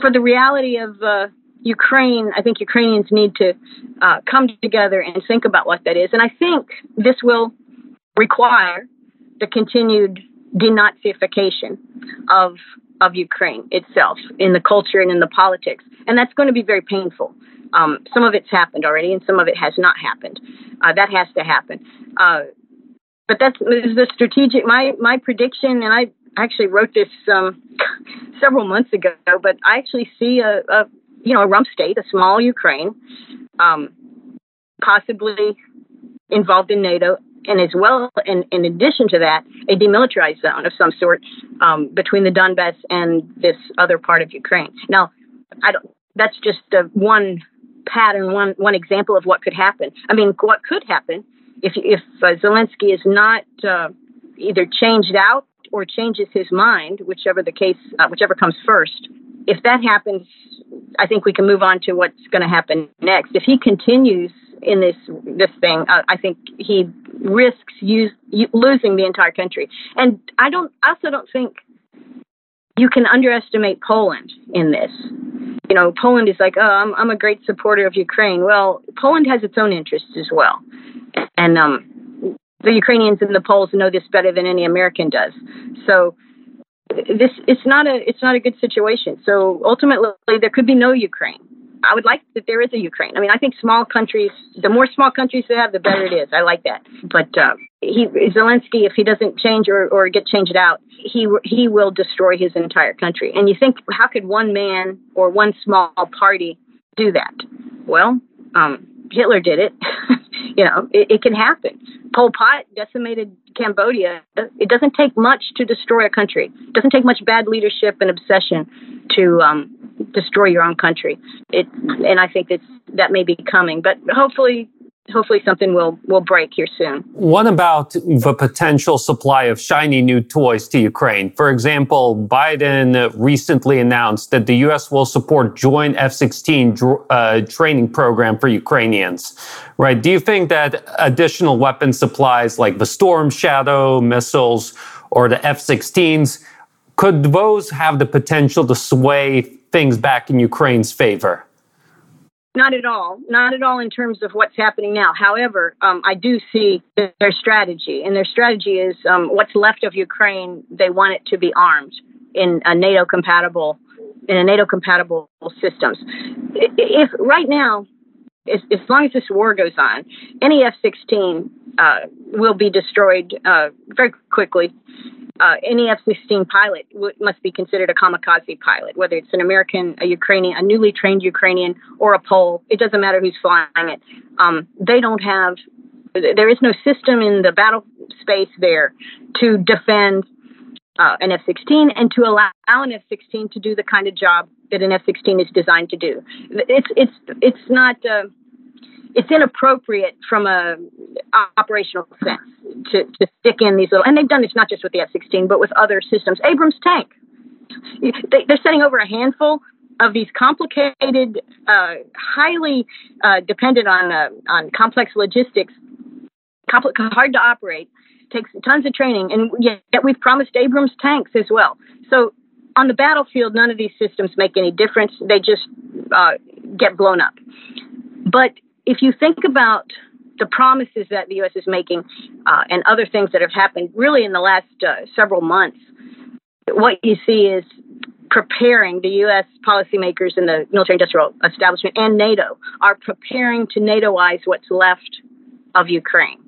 for the reality of uh, Ukraine, I think Ukrainians need to uh, come together and think about what that is. And I think this will require the continued denazification of of Ukraine itself in the culture and in the politics, and that's going to be very painful. Um, some of it's happened already, and some of it has not happened. Uh, that has to happen. Uh, but that's the strategic. My my prediction, and I actually wrote this um, [laughs] several months ago. But I actually see a, a you know, a rump state, a small Ukraine, um, possibly involved in NATO, and as well, in, in addition to that, a demilitarized zone of some sort um, between the Donbass and this other part of Ukraine. Now, I don't. That's just uh, one pattern, one one example of what could happen. I mean, what could happen if if uh, Zelensky is not uh, either changed out or changes his mind, whichever the case, uh, whichever comes first. If that happens, I think we can move on to what's going to happen next. If he continues in this this thing, uh, I think he risks use, losing the entire country. And I don't. I also don't think you can underestimate Poland in this. You know, Poland is like, oh, I'm I'm a great supporter of Ukraine. Well, Poland has its own interests as well, and um, the Ukrainians and the Poles know this better than any American does. So this it's not a it's not a good situation. So ultimately, there could be no Ukraine. I would like that there is a Ukraine. I mean, I think small countries, the more small countries they have, the better it is. I like that. But uh, he Zelensky, if he doesn't change or, or get changed out, he he will destroy his entire country. And you think, how could one man or one small party do that? Well, um, Hitler did it. [laughs] you know, it, it can happen. Pol Pot decimated Cambodia. It doesn't take much to destroy a country. It doesn't take much bad leadership and obsession to um, destroy your own country. It, and I think that's that may be coming, but hopefully hopefully something will will break here soon. What about the potential supply of shiny new toys to Ukraine? For example, Biden recently announced that the U.S. will support joint F-16 uh, training program for Ukrainians. Right? Do you think that additional weapon supplies like the Storm Shadow missiles or the F-16s could those have the potential to sway things back in Ukraine's favor? Not at all. Not at all in terms of what's happening now. However, um, I do see their strategy, and their strategy is um, what's left of Ukraine. They want it to be armed in a NATO compatible in a NATO compatible systems. If right now, as, long as this war goes on, any F-16 uh, will be destroyed uh, very quickly uh, any F-16 pilot w- must be considered a kamikaze pilot, whether it's an American, a Ukrainian, a newly trained Ukrainian, or a Pole. It doesn't matter who's flying it. Um, they don't have. There is no system in the battle space there to defend uh, an F-16 and to allow an F-16 to do the kind of job that an F-16 is designed to do. It's it's it's not. Uh, it's inappropriate from a operational sense to, to stick in these little, and they've done this not just with the F-16, but with other systems. Abrams tank, they, are sending over a handful of these complicated, uh, highly uh, dependent on uh, on complex logistics, compl- hard to operate, takes tons of training, and yet we've promised Abrams tanks as well. So on the battlefield, none of these systems make any difference. They just uh, get blown up. But if you think about the promises that the U.S. is making uh, and other things that have happened really in the last uh, several months, what you see is preparing the U.S. policymakers and the military industrial establishment and NATO are preparing to NATOize what's left of Ukraine.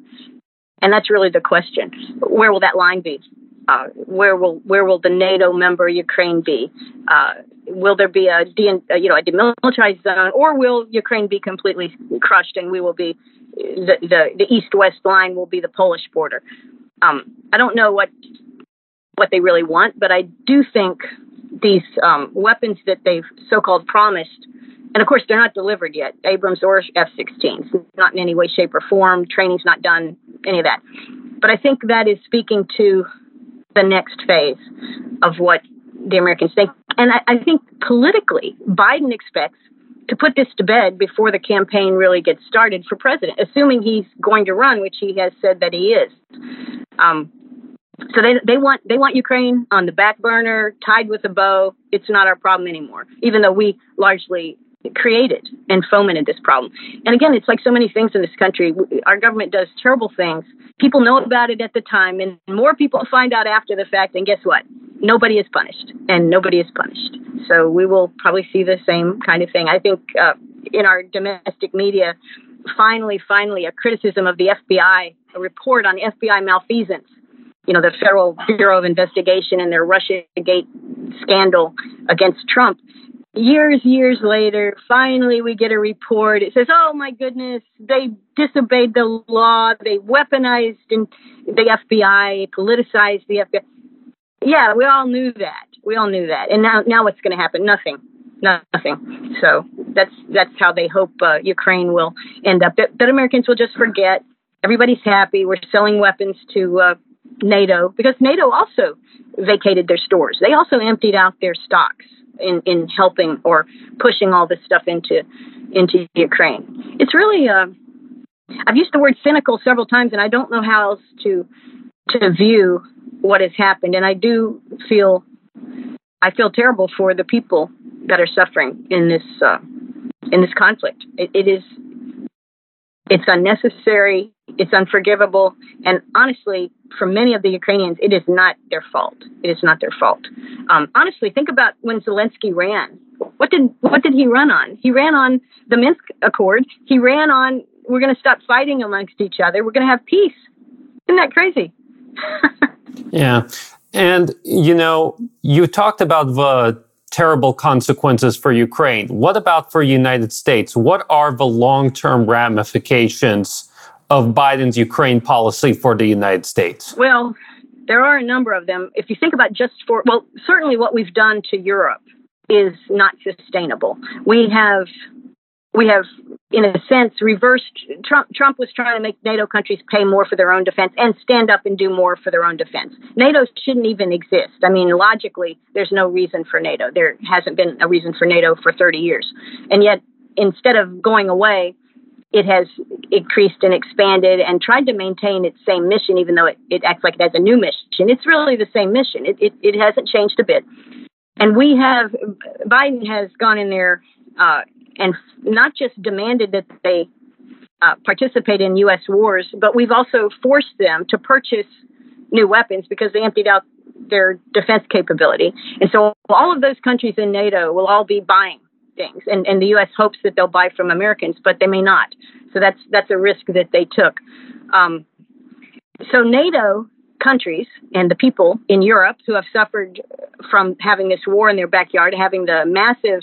And that's really the question. Where will that line be? Uh, where will where will the NATO member Ukraine be? Uh, will there be a de, you know a demilitarized zone, or will Ukraine be completely crushed and we will be the the, the east west line will be the Polish border? Um, I don't know what what they really want, but I do think these um, weapons that they've so-called promised, and of course they're not delivered yet, Abrams or F-16s, not in any way, shape, or form. Training's not done, any of that. But I think that is speaking to the next phase of what the Americans think. And I, I think politically, Biden expects to put this to bed before the campaign really gets started for president, assuming he's going to run, which he has said that he is. Um, so they they want they want Ukraine on the back burner, tied with a bow. It's not our problem anymore, even though we largely created and fomented this problem. And again, it's like so many things in this country. Our government does terrible things. People know about it at the time, and more people find out after the fact. And guess what? Nobody is punished, and nobody is punished. So we will probably see the same kind of thing. I think uh, in our domestic media, finally, finally, a criticism of the FBI, a report on FBI malfeasance. You know, the Federal Bureau of Investigation and their Russia Gate scandal against Trump years, years later, finally we get a report. It says, oh my goodness, they disobeyed the law. They weaponized the FBI, politicized the FBI. Yeah, we all knew that. We all knew that. And now, now what's going to happen? Nothing. Nothing. So that's that's how they hope uh, Ukraine will end up. That, that, Americans will just forget. Everybody's happy. We're selling weapons to uh, NATO because NATO also vacated their stores. They also emptied out their stocks in, in helping or pushing all this stuff into into Ukraine. It's really uh, I've used the word cynical several times, and I don't know how else to to view what has happened. And I do feel I feel terrible for the people that are suffering in this uh, in this conflict. It, it is it's unnecessary, it's unforgivable, and honestly, for many of the Ukrainians, it is not their fault. It is not their fault. Um, honestly, think about when Zelensky ran. What did what did he run on? He ran on the Minsk Accord. He ran on we're going to stop fighting amongst each other. We're going to have peace. Isn't that crazy? [laughs] yeah, and you know, you talked about the terrible consequences for Ukraine. What about for United States? What are the long-term ramifications of Biden's Ukraine policy for the United States? Well, there are a number of them. If you think about just for, well, certainly what we've done to Europe is not sustainable. We have we have, in a sense, reversed. Trump, Trump was trying to make NATO countries pay more for their own defense and stand up and do more for their own defense. NATO shouldn't even exist. I mean, logically, there's no reason for NATO. There hasn't been a reason for NATO for 30 years. And yet, instead of going away, it has increased and expanded and tried to maintain its same mission, even though it, it acts like it has a new mission. It's really the same mission. It, it, it hasn't changed a bit. And we have, Biden has gone in there uh, and not just demanded that they uh, participate in U.S. wars, but we've also forced them to purchase new weapons because they emptied out their defense capability. And so all of those countries in NATO will all be buying things, and, and the U.S. hopes that they'll buy from Americans, but they may not. So that's that's a risk that they took. Um, so NATO countries and the people in Europe who have suffered from having this war in their backyard, having the massive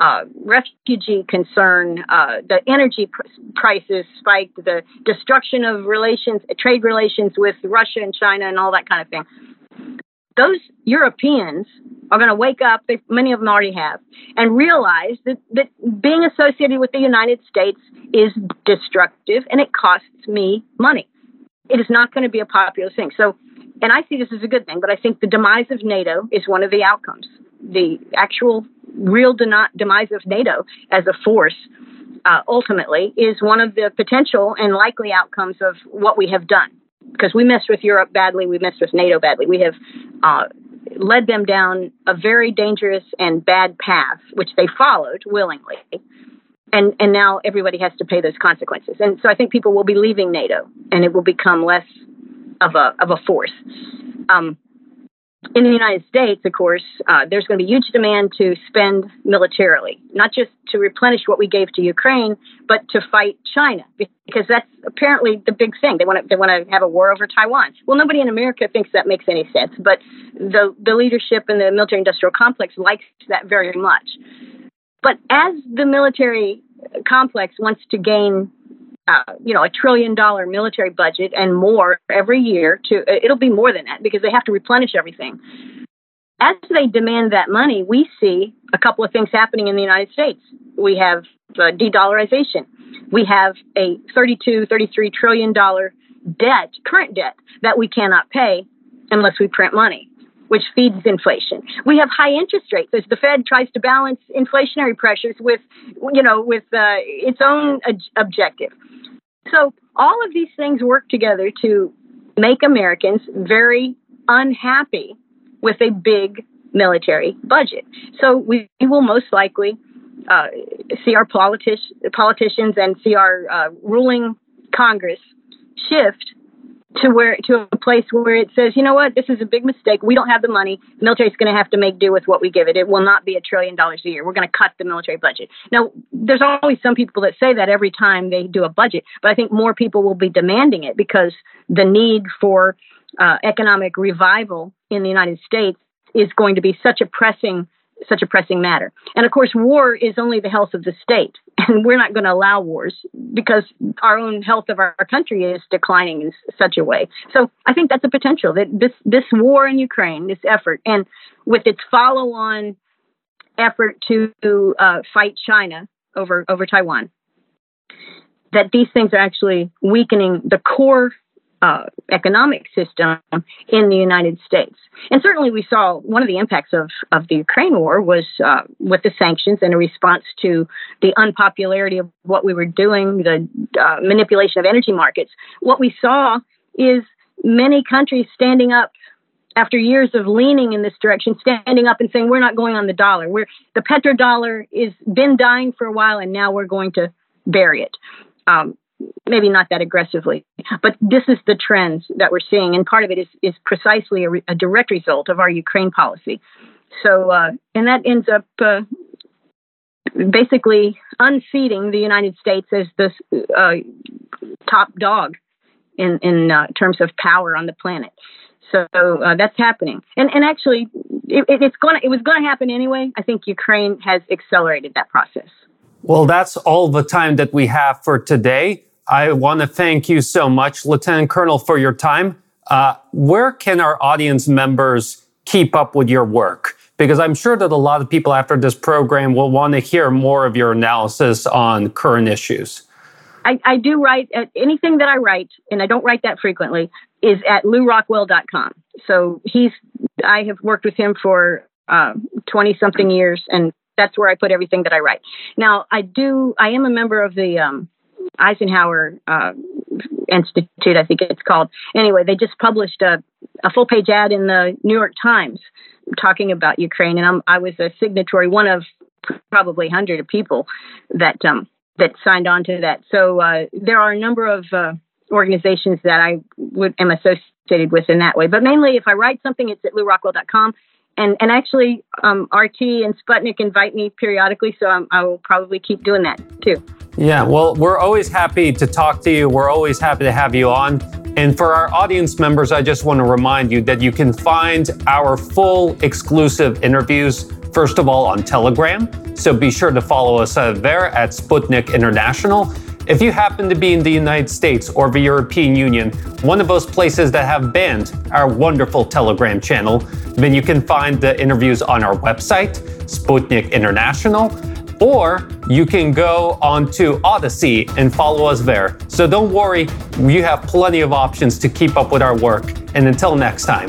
uh, refugee concern, uh, the energy pr- prices spiked, the destruction of relations, trade relations with Russia and China, and all that kind of thing. Those Europeans are going to wake up, they, many of them already have, and realize that, that being associated with the United States is destructive and it costs me money. It is not going to be a popular thing. So, and I see this as a good thing, but I think the demise of NATO is one of the outcomes. The actual real demise of NATO as a force uh, ultimately is one of the potential and likely outcomes of what we have done. Because we messed with Europe badly, we messed with NATO badly. We have uh, led them down a very dangerous and bad path, which they followed willingly. And, and now everybody has to pay those consequences. And so I think people will be leaving NATO and it will become less of a, of a force. Um, in the United States, of course, uh, there's going to be huge demand to spend militarily, not just to replenish what we gave to Ukraine, but to fight China, because that's apparently the big thing. They want to they want to have a war over Taiwan. Well, nobody in America thinks that makes any sense, but the the leadership in the military-industrial complex likes that very much. But as the military complex wants to gain uh, you know, a trillion dollar military budget and more every year to, it'll be more than that because they have to replenish everything. As they demand that money, we see a couple of things happening in the United States. We have uh, de-dollarization. We have a 32, 33 trillion dollar debt, current debt that we cannot pay unless we print money, which feeds inflation. We have high interest rates as the Fed tries to balance inflationary pressures with, you know, with uh, its own objective. So all of these things work together to make Americans very unhappy with a big military budget. So we, we will most likely uh, see our politi- politicians and see our uh, ruling Congress shift to where to a place where it says, you know what, this is a big mistake. We don't have the money. The military is going to have to make do with what we give it. It will not be a trillion dollars a year. We're going to cut the military budget. Now, there's always some people that say that every time they do a budget, but I think more people will be demanding it because the need for uh, economic revival in the United States is going to be such a pressing such a pressing matter. And of course, war is only the health of the state, [laughs] and we're not going to allow wars because our own health of our, country is declining in such a way. So I think that's a potential that this this war in Ukraine, this effort, and with its follow-on effort to uh, fight China over over Taiwan, that these things are actually weakening the core uh, economic system in the United States. And certainly, we saw one of the impacts of, of the Ukraine war was uh, with the sanctions and a response to the unpopularity of what we were doing, the uh, manipulation of energy markets. What we saw is many countries standing up after years of leaning in this direction, standing up and saying, "We're not going on the dollar. We're the petrodollar is been dying for a while, and now we're going to bury it." Um, maybe not that aggressively, but this is the trends that we're seeing, and part of it is is precisely a, a direct result of our Ukraine policy. So, uh, and that ends up uh, basically unseating the United States as the uh, top dog in in uh, terms of power on the planet. So uh, that's happening, and and actually, it, it's going it was going to happen anyway. I think Ukraine has accelerated that process. Well, that's all the time that we have for today. I want to thank you so much, Lieutenant Colonel, for your time. Uh, where can our audience members keep up with your work? Because I'm sure that a lot of people after this program will want to hear more of your analysis on current issues. I, I do write uh, anything that I write, and I don't write that frequently, is at lewrockwell.com. So he's, I have worked with him for 20 uh, something years, and that's where I put everything that I write. Now, I do, I am a member of the um, Eisenhower uh, Institute, I think it's called. Anyway, they just published a, a full page ad in the New York Times talking about Ukraine, and I'm, i was a signatory, one of probably hundred people that um, that signed on to that. So uh, there are a number of uh, organizations that I would am associated with in that way. But mainly, if I write something, it's at lewrockwell.com. And, and actually, um, RT and Sputnik invite me periodically, so I'm, I will probably keep doing that too. Yeah, well, we're always happy to talk to you. We're always happy to have you on. And for our audience members, I just want to remind you that you can find our full exclusive interviews, first of all, on Telegram. So be sure to follow us there at Sputnik International. If you happen to be in the United States or the European Union, one of those places that have banned our wonderful Telegram channel, then you can find the interviews on our website, Sputnik International or you can go onto Odysee and follow us there. So don't worry, you have plenty of options to keep up with our work. And until next time.